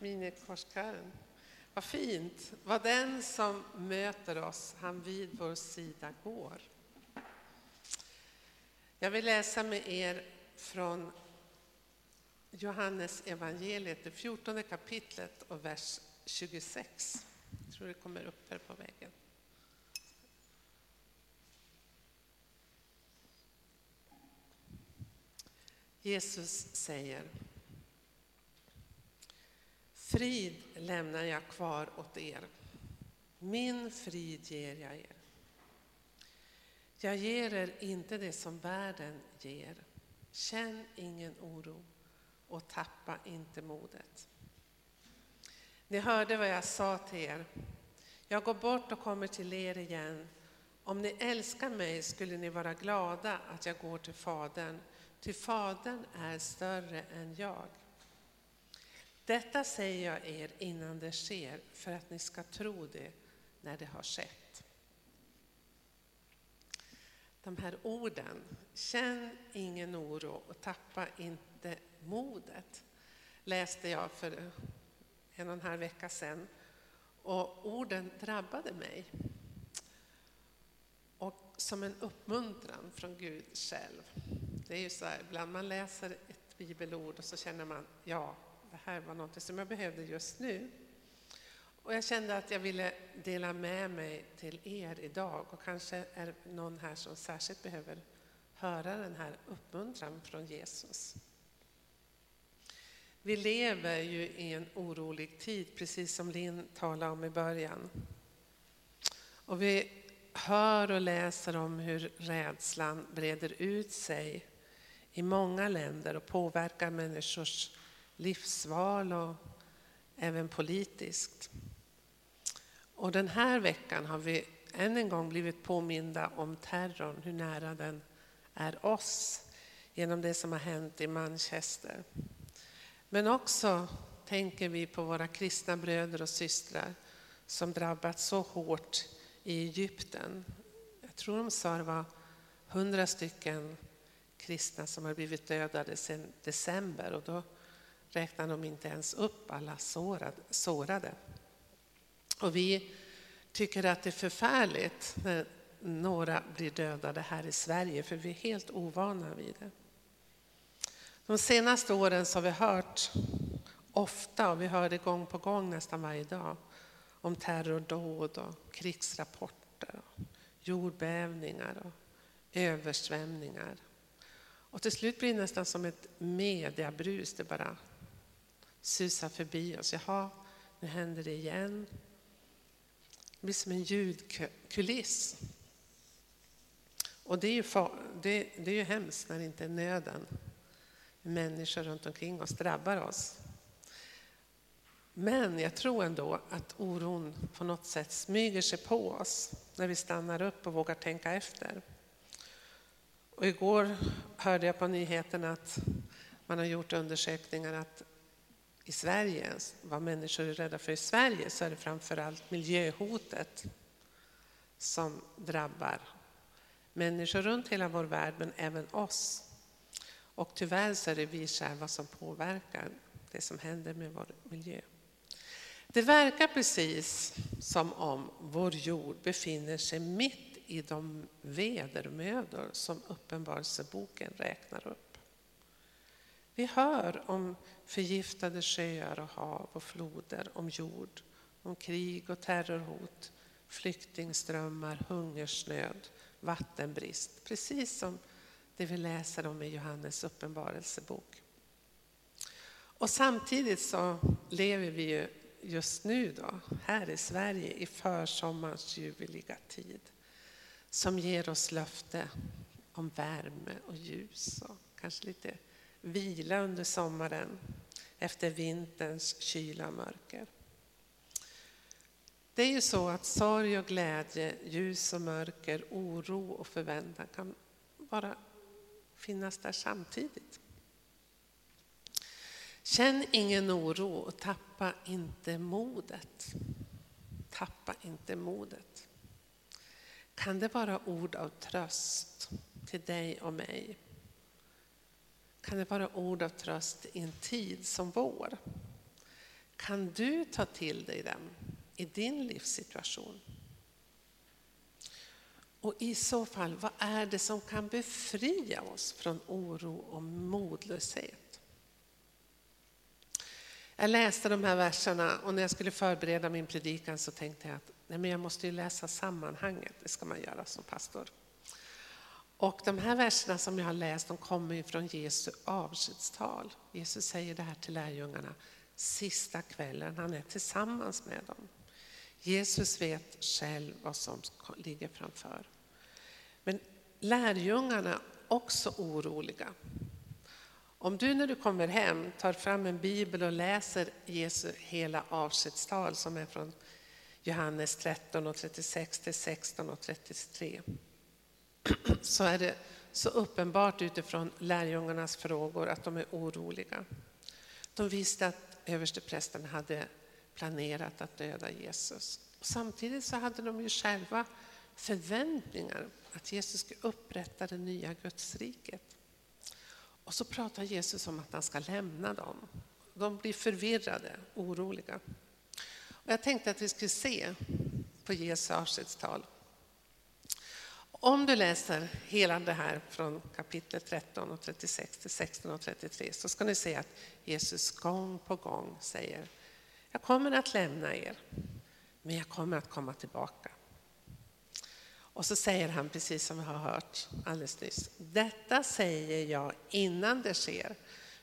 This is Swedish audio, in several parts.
Minikorskören. Vad fint. Vad den som möter oss, han vid vår sida går. Jag vill läsa med er från Johannes evangeliet, det 14 kapitlet och vers 26. Jag tror det kommer upp här på väggen. Jesus säger Frid lämnar jag kvar åt er. Min frid ger jag er. Jag ger er inte det som världen ger. Känn ingen oro och tappa inte modet. Ni hörde vad jag sa till er. Jag går bort och kommer till er igen. Om ni älskar mig skulle ni vara glada att jag går till Fadern, ty Fadern är större än jag. Detta säger jag er innan det sker, för att ni ska tro det när det har skett. De här orden, känn ingen oro och tappa inte modet, läste jag för en och en halv vecka sedan. Och orden drabbade mig. Och som en uppmuntran från Gud själv. Det är ju så här, ibland man läser ett bibelord och så känner man, ja, här var något som jag behövde just nu. Och jag kände att jag ville dela med mig till er idag och kanske är någon här som särskilt behöver höra den här uppmuntran från Jesus. Vi lever ju i en orolig tid, precis som Linn talade om i början. Och vi hör och läser om hur rädslan breder ut sig i många länder och påverkar människors livsval och även politiskt. Och den här veckan har vi än en gång blivit påminda om terrorn, hur nära den är oss genom det som har hänt i Manchester. Men också tänker vi på våra kristna bröder och systrar som drabbats så hårt i Egypten. Jag tror de sa det var hundra stycken kristna som har blivit dödade sedan december och då räknar de inte ens upp alla sårade. Och vi tycker att det är förfärligt när några blir dödade här i Sverige, för vi är helt ovana vid det. De senaste åren så har vi hört ofta, och vi hör det gång på gång nästan varje dag, om terrordåd och krigsrapporter, och jordbävningar och översvämningar. Och till slut blir det nästan som ett mediabrus, det bara susar förbi oss. Jaha, nu händer det igen. Det blir som en ljudkuliss. Och det är ju, det, det är ju hemskt när det inte är nöden människor runt omkring oss drabbar oss. Men jag tror ändå att oron på något sätt smyger sig på oss när vi stannar upp och vågar tänka efter. Och igår hörde jag på nyheterna att man har gjort undersökningar att i Sverige, vad människor är rädda för i Sverige, så är det framförallt miljöhotet som drabbar människor runt hela vår värld, men även oss. Och tyvärr så är det vi själva som påverkar det som händer med vår miljö. Det verkar precis som om vår jord befinner sig mitt i de vedermödor som Uppenbarelseboken räknar upp. Vi hör om förgiftade sjöar och hav och floder, om jord, om krig och terrorhot, flyktingströmmar, hungersnöd, vattenbrist. Precis som det vi läser om i Johannes uppenbarelsebok. Och samtidigt så lever vi ju just nu då, här i Sverige i försommarens ljuvliga tid som ger oss löfte om värme och ljus och kanske lite vila under sommaren efter vinterns kyla och mörker. Det är ju så att sorg och glädje, ljus och mörker, oro och förväntan kan bara finnas där samtidigt. Känn ingen oro och tappa inte modet. Tappa inte modet. Kan det vara ord av tröst till dig och mig? Kan det vara ord av tröst i en tid som vår? Kan du ta till dig den i din livssituation? Och i så fall, vad är det som kan befria oss från oro och modlöshet? Jag läste de här verserna och när jag skulle förbereda min predikan så tänkte jag att nej men jag måste ju läsa sammanhanget, det ska man göra som pastor. Och de här verserna som jag har läst de kommer från Jesu avskedstal. Jesus säger det här till lärjungarna sista kvällen han är tillsammans med dem. Jesus vet själv vad som ligger framför. Men lärjungarna är också oroliga. Om du när du kommer hem tar fram en bibel och läser Jesu hela avskedstal som är från Johannes 13 och 36 till 16 och 33 så är det så uppenbart utifrån lärjungarnas frågor att de är oroliga. De visste att översteprästen hade planerat att döda Jesus. Samtidigt så hade de ju själva förväntningar att Jesus skulle upprätta det nya Gudsriket. Och så pratar Jesus om att han ska lämna dem. De blir förvirrade, oroliga. Och jag tänkte att vi skulle se på Jesu avskedstal. Om du läser hela det här från kapitel 13 och 36 till 16 och 33 så ska ni se att Jesus gång på gång säger jag kommer att lämna er, men jag kommer att komma tillbaka. Och så säger han, precis som vi har hört alldeles nyss, detta säger jag innan det sker,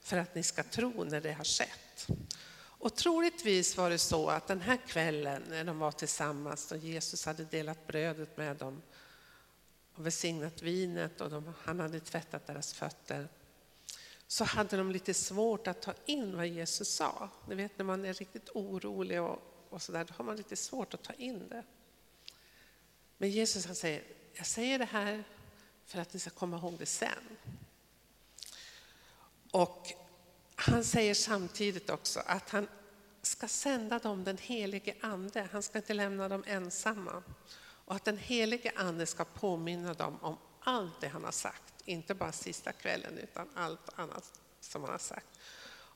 för att ni ska tro när det har skett. Och troligtvis var det så att den här kvällen när de var tillsammans och Jesus hade delat brödet med dem och välsignat vinet och de, han hade tvättat deras fötter så hade de lite svårt att ta in vad Jesus sa. Ni vet när man är riktigt orolig och, och så där, då har man lite svårt att ta in det. Men Jesus han säger, jag säger det här för att ni ska komma ihåg det sen. Och han säger samtidigt också att han ska sända dem den helige ande. Han ska inte lämna dem ensamma. Och att den helige ande ska påminna dem om allt det han har sagt. Inte bara sista kvällen utan allt annat som han har sagt.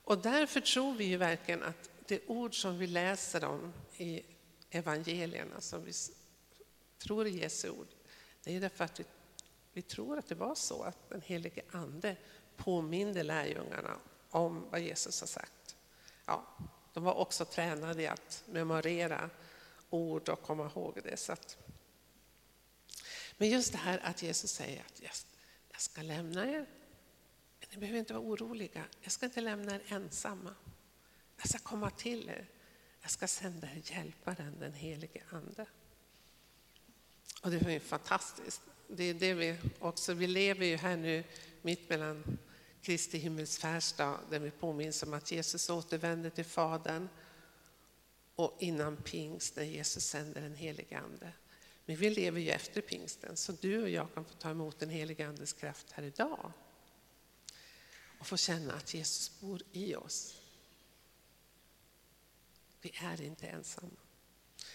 Och därför tror vi ju verkligen att det ord som vi läser om i evangelierna, som vi tror i Jesu ord, det är därför att vi, vi tror att det var så att den helige ande påminde lärjungarna om vad Jesus har sagt. Ja, de var också tränade i att memorera ord och komma ihåg det. Så att... Men just det här att Jesus säger att jag ska lämna er, men ni behöver inte vara oroliga. Jag ska inte lämna er ensamma. Jag ska komma till er. Jag ska sända er hjälparen, den helige Ande. Och det är ju fantastiskt. Det är det vi också, vi lever ju här nu mitt mellan Kristi himmelsfärdsdag där vi påminns om att Jesus återvände till Fadern och innan pingst när Jesus sänder den helige Ande. Men vi lever ju efter pingsten så du och jag kan få ta emot den helige Andes kraft här idag och få känna att Jesus bor i oss. Vi är inte ensamma.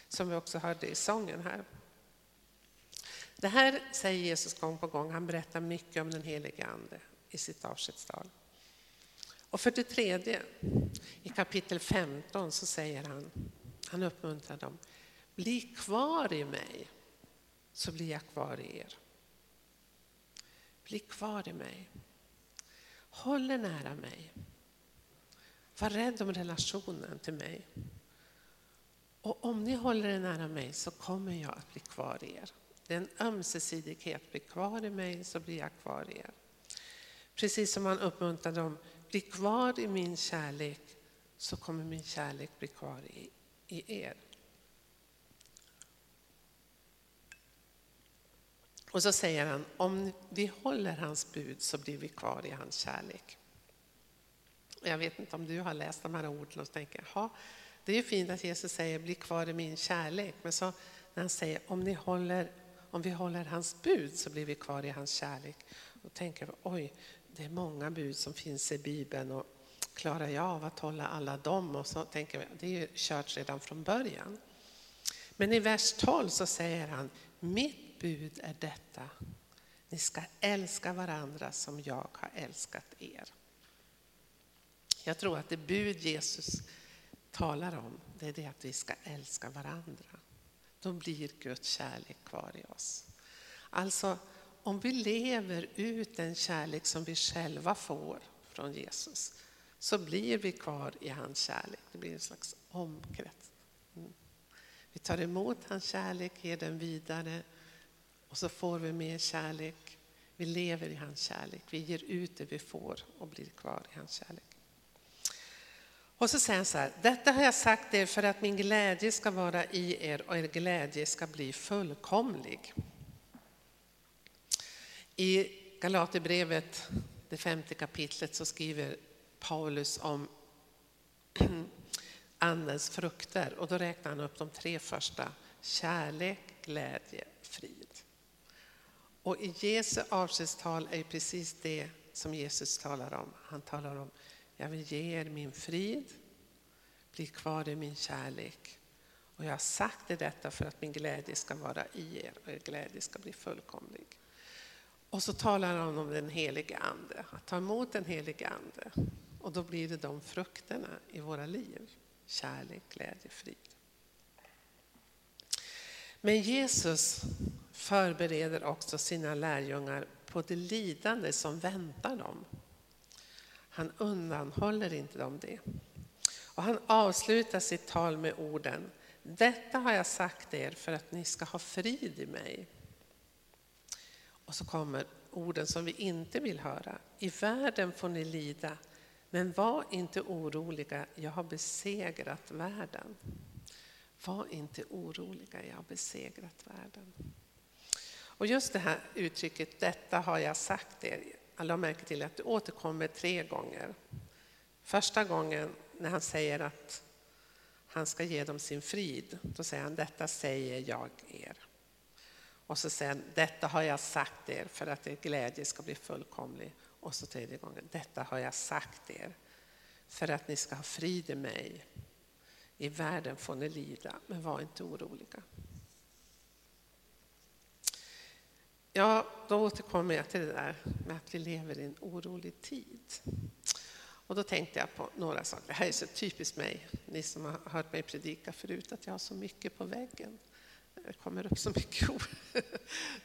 Som vi också hörde i sången här. Det här säger Jesus gång på gång. Han berättar mycket om den helige Ande i sitt avskedstal. Och för det tredje, i kapitel 15 så säger han, han uppmuntrar dem, bli kvar i mig så blir jag kvar i er. Bli kvar i mig. Håll er nära mig. Var rädd om relationen till mig. Och om ni håller er nära mig så kommer jag att bli kvar i er. Det är en ömsesidighet. Bli kvar i mig så blir jag kvar i er. Precis som han uppmuntrar dem, bli kvar i min kärlek så kommer min kärlek bli kvar i, i er. Och så säger han, om vi håller hans bud så blir vi kvar i hans kärlek. Jag vet inte om du har läst de här orden och tänker, ja, det är ju fint att Jesus säger bli kvar i min kärlek. Men så när han säger om, ni håller, om vi håller hans bud så blir vi kvar i hans kärlek. Då tänker oj, det är många bud som finns i Bibeln och klarar jag av att hålla alla dem? Och så tänker vi det är ju kört redan från början. Men i vers 12 så säger han, mitt bud är detta, ni ska älska varandra som jag har älskat er. Jag tror att det bud Jesus talar om, det är det att vi ska älska varandra. Då blir Guds kärlek kvar i oss. Alltså, om vi lever ut den kärlek som vi själva får från Jesus, så blir vi kvar i hans kärlek. Det blir en slags omkrets. Mm. Vi tar emot hans kärlek, ger den vidare och så får vi mer kärlek. Vi lever i hans kärlek, vi ger ut det vi får och blir kvar i hans kärlek. Och så säger han så här, detta har jag sagt er för att min glädje ska vara i er och er glädje ska bli fullkomlig. I Galaterbrevet, det femte kapitlet, så skriver Paulus om Andens frukter och då räknar han upp de tre första. Kärlek, glädje, frid. Och i Jesu avskedstal är precis det som Jesus talar om. Han talar om, jag vill ge er min frid, bli kvar i min kärlek. Och jag har sagt er detta för att min glädje ska vara i er och er glädje ska bli fullkomlig. Och så talar han om den helige Ande, att ta emot den helige Ande. Och då blir det de frukterna i våra liv. Kärlek, glädje, frid. Men Jesus förbereder också sina lärjungar på det lidande som väntar dem. Han undanhåller inte dem det. Och han avslutar sitt tal med orden Detta har jag sagt er för att ni ska ha frid i mig. Och så kommer orden som vi inte vill höra. I världen får ni lida, men var inte oroliga, jag har besegrat världen. Var inte oroliga, jag har besegrat världen. Och just det här uttrycket, detta har jag sagt er, jag la märke till att det återkommer tre gånger. Första gången när han säger att han ska ge dem sin frid, då säger han detta säger jag er. Och så säger han, detta har jag sagt er för att er glädje ska bli fullkomlig. Och så tredje gången, detta har jag sagt er för att ni ska ha frid i mig. I världen får ni lida, men var inte oroliga. Ja, då återkommer jag till det där med att vi lever i en orolig tid. Och då tänkte jag på några saker. Det här är så typiskt mig, ni som har hört mig predika förut, att jag har så mycket på väggen. Det kommer upp så mycket ord.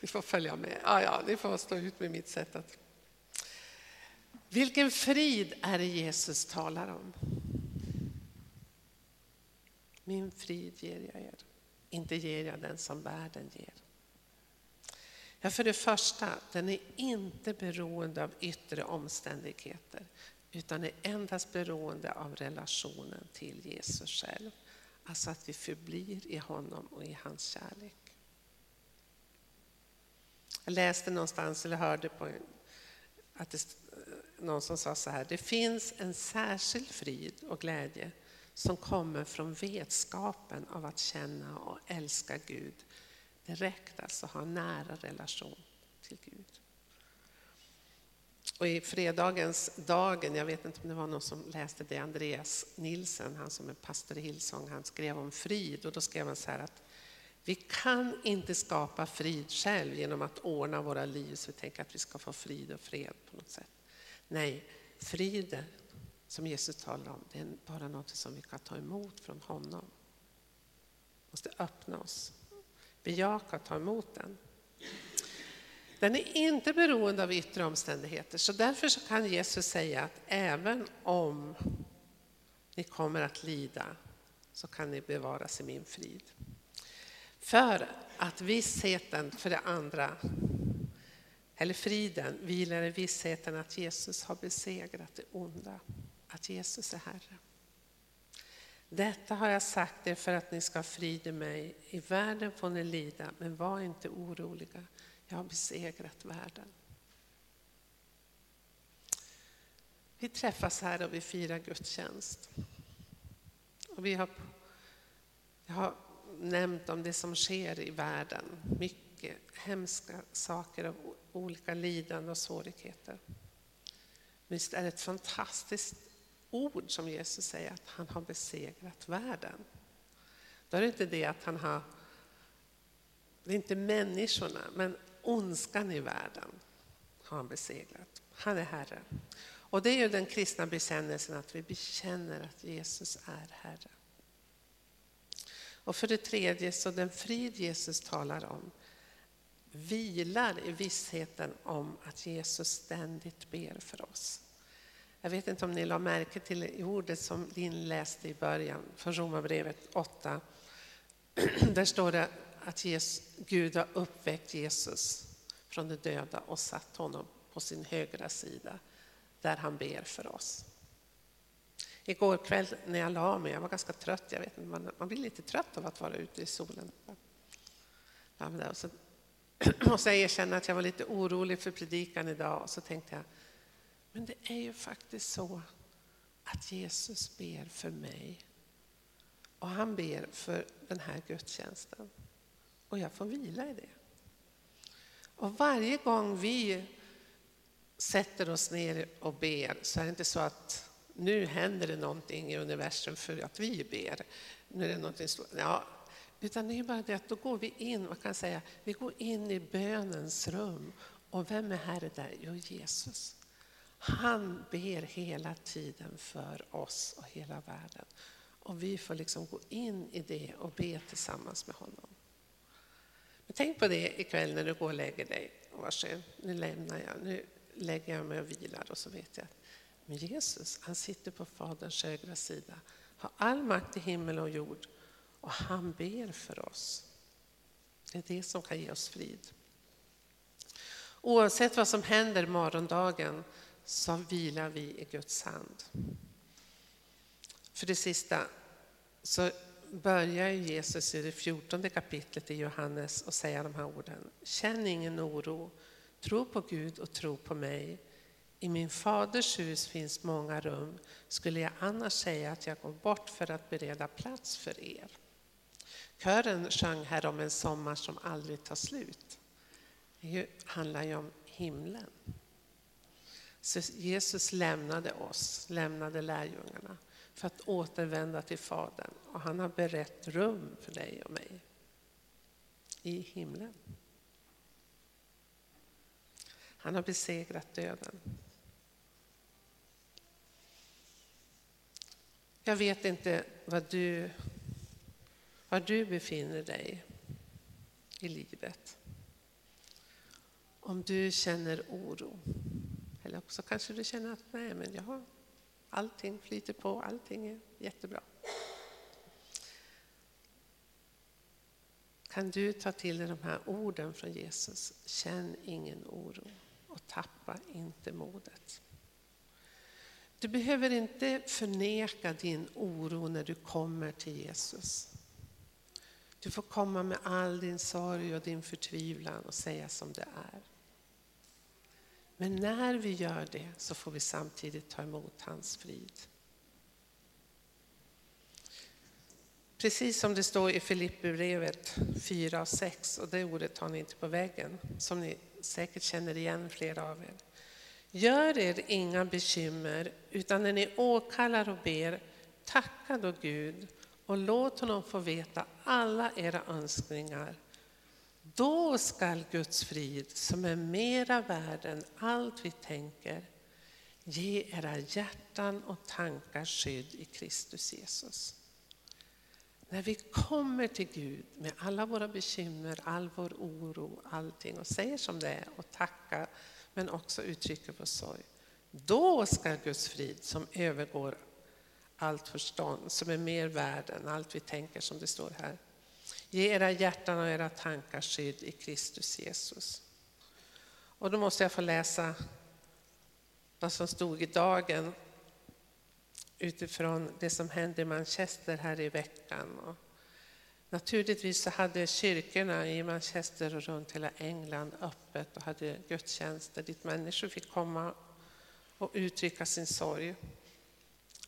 Ni får följa med. Ja, ja, ni får stå ut med mitt sätt att... Vilken frid är det Jesus talar om? Min frid ger jag er, inte ger jag den som världen ger. Ja, för det första, den är inte beroende av yttre omständigheter utan är endast beroende av relationen till Jesus själv. Alltså att vi förblir i honom och i hans kärlek. Jag läste någonstans, eller hörde på att det, någon som sa så här, det finns en särskild frid och glädje som kommer från vetskapen av att känna och älska Gud direkt, alltså ha en nära relation till Gud. Och i fredagens dagen, jag vet inte om det var någon som läste det, Andreas Nilsen, han som är pastor i Hillsong, han skrev om frid och då skrev han så här att vi kan inte skapa frid själv genom att ordna våra liv så vi tänker att vi ska få frid och fred på något sätt. Nej, friden som Jesus talar om, det är bara något som vi kan ta emot från honom. Vi måste öppna oss, bejaka och ta emot den. Den är inte beroende av yttre omständigheter, så därför så kan Jesus säga att även om ni kommer att lida så kan ni bevaras i min frid. För att vissheten för det andra, eller friden, vilar i vissheten att Jesus har besegrat det onda, att Jesus är Herre. Detta har jag sagt er för att ni ska ha frid i mig. I världen får ni lida, men var inte oroliga. Jag har besegrat världen. Vi träffas här och vi firar gudstjänst. Och vi har, jag har nämnt om det som sker i världen. Mycket hemska saker av olika lidanden och svårigheter. Visst är det ett fantastiskt ord som Jesus säger att han har besegrat världen. Då är det inte det att han har, det är inte människorna, men ondskan i världen har han besegrat. Han är Herre. Och det är ju den kristna bekännelsen att vi bekänner att Jesus är Herre. Och för det tredje, så den frid Jesus talar om vilar i vissheten om att Jesus ständigt ber för oss. Jag vet inte om ni la märke till ordet som Linn läste i början från Romarbrevet 8. Där står det att Gud har uppväckt Jesus från de döda och satt honom på sin högra sida där han ber för oss. Igår kväll när jag la mig, jag var ganska trött, jag vet man, man blir lite trött av att vara ute i solen. Och så måste jag erkänna att jag var lite orolig för predikan idag och så tänkte jag, men det är ju faktiskt så att Jesus ber för mig. Och han ber för den här gudstjänsten. Och jag får vila i det. Och varje gång vi sätter oss ner och ber så är det inte så att nu händer det någonting i universum för att vi ber. Nu är det någonting stort. Ja, utan det är bara det att då går vi in, man kan säga, vi går in i bönens rum. Och vem är Herre där? Jo, Jesus. Han ber hela tiden för oss och hela världen. Och vi får liksom gå in i det och be tillsammans med honom. Men tänk på det ikväll när du går och lägger dig. Vad nu lämnar jag, nu lägger jag mig och vilar och så vet jag att men Jesus, han sitter på Faderns högra sida, har all makt i himmel och jord och han ber för oss. Det är det som kan ge oss frid. Oavsett vad som händer morgondagen så vilar vi i Guds hand. För det sista så börjar Jesus i det fjortonde kapitlet i Johannes och säga de här orden. Känn ingen oro, tro på Gud och tro på mig. I min faders hus finns många rum. Skulle jag annars säga att jag går bort för att bereda plats för er? Kören sjöng här om en sommar som aldrig tar slut. Det handlar ju om himlen. Så Jesus lämnade oss, lämnade lärjungarna för att återvända till Fadern. Och han har berett rum för dig och mig i himlen. Han har besegrat döden. Jag vet inte var du, var du befinner dig i livet. Om du känner oro. Eller också kanske du känner att nej, men jag har, allting flyter på, allting är jättebra. Kan du ta till dig de här orden från Jesus? Känn ingen oro och tappa inte modet. Du behöver inte förneka din oro när du kommer till Jesus. Du får komma med all din sorg och din förtvivlan och säga som det är. Men när vi gör det så får vi samtidigt ta emot hans frid. Precis som det står i Filipperbrevet 4 och 6, och det ordet har ni inte på väggen, som ni säkert känner igen flera av er. Gör er inga bekymmer, utan när ni åkallar och ber, tacka då Gud och låt honom få veta alla era önskningar. Då skall Guds frid, som är mera värd än allt vi tänker, ge era hjärtan och tankar skydd i Kristus Jesus. När vi kommer till Gud med alla våra bekymmer, all vår oro, allting och säger som det är och tackar men också uttrycker vår sorg. Då ska Guds frid som övergår allt förstånd, som är mer värd än allt vi tänker som det står här. Ge era hjärtan och era tankar skydd i Kristus Jesus. Och då måste jag få läsa vad som stod i dagen utifrån det som hände i Manchester här i veckan. Och naturligtvis så hade kyrkorna i Manchester och runt hela England öppet och hade gudstjänster dit människor fick komma och uttrycka sin sorg.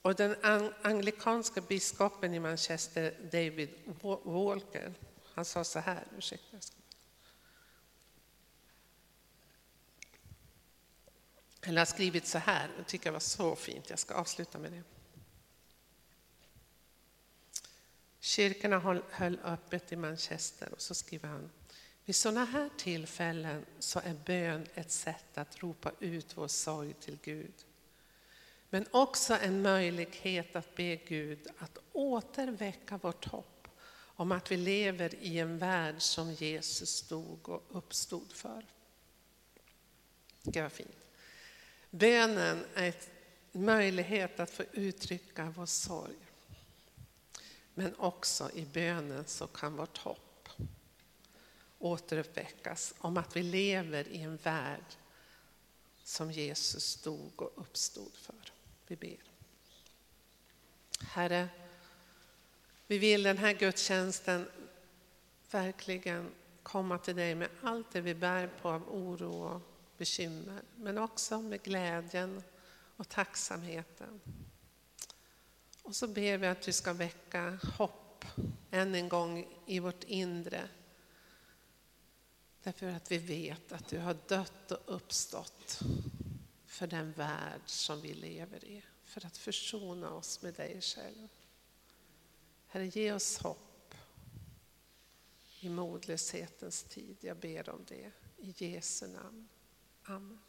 Och den anglikanska biskopen i Manchester, David Walker, han sa så här, ursäkta. Eller har skrivit så här, det tycker jag var så fint, jag ska avsluta med det. Kyrkorna höll öppet i Manchester och så skriver han vid sådana här tillfällen så är bön ett sätt att ropa ut vår sorg till Gud. Men också en möjlighet att be Gud att återväcka vårt hopp om att vi lever i en värld som Jesus stod och uppstod för. Det var fint. Bönen är en möjlighet att få uttrycka vår sorg. Men också i bönen så kan vårt hopp återuppväckas om att vi lever i en värld som Jesus stod och uppstod för. Vi ber. Herre, vi vill den här gudstjänsten verkligen komma till dig med allt det vi bär på av oro och bekymmer, men också med glädjen och tacksamheten. Och så ber vi att du ska väcka hopp än en gång i vårt inre. Därför att vi vet att du har dött och uppstått för den värld som vi lever i. För att försona oss med dig själv. Herre, ge oss hopp i modlöshetens tid. Jag ber om det. I Jesu namn. Amen.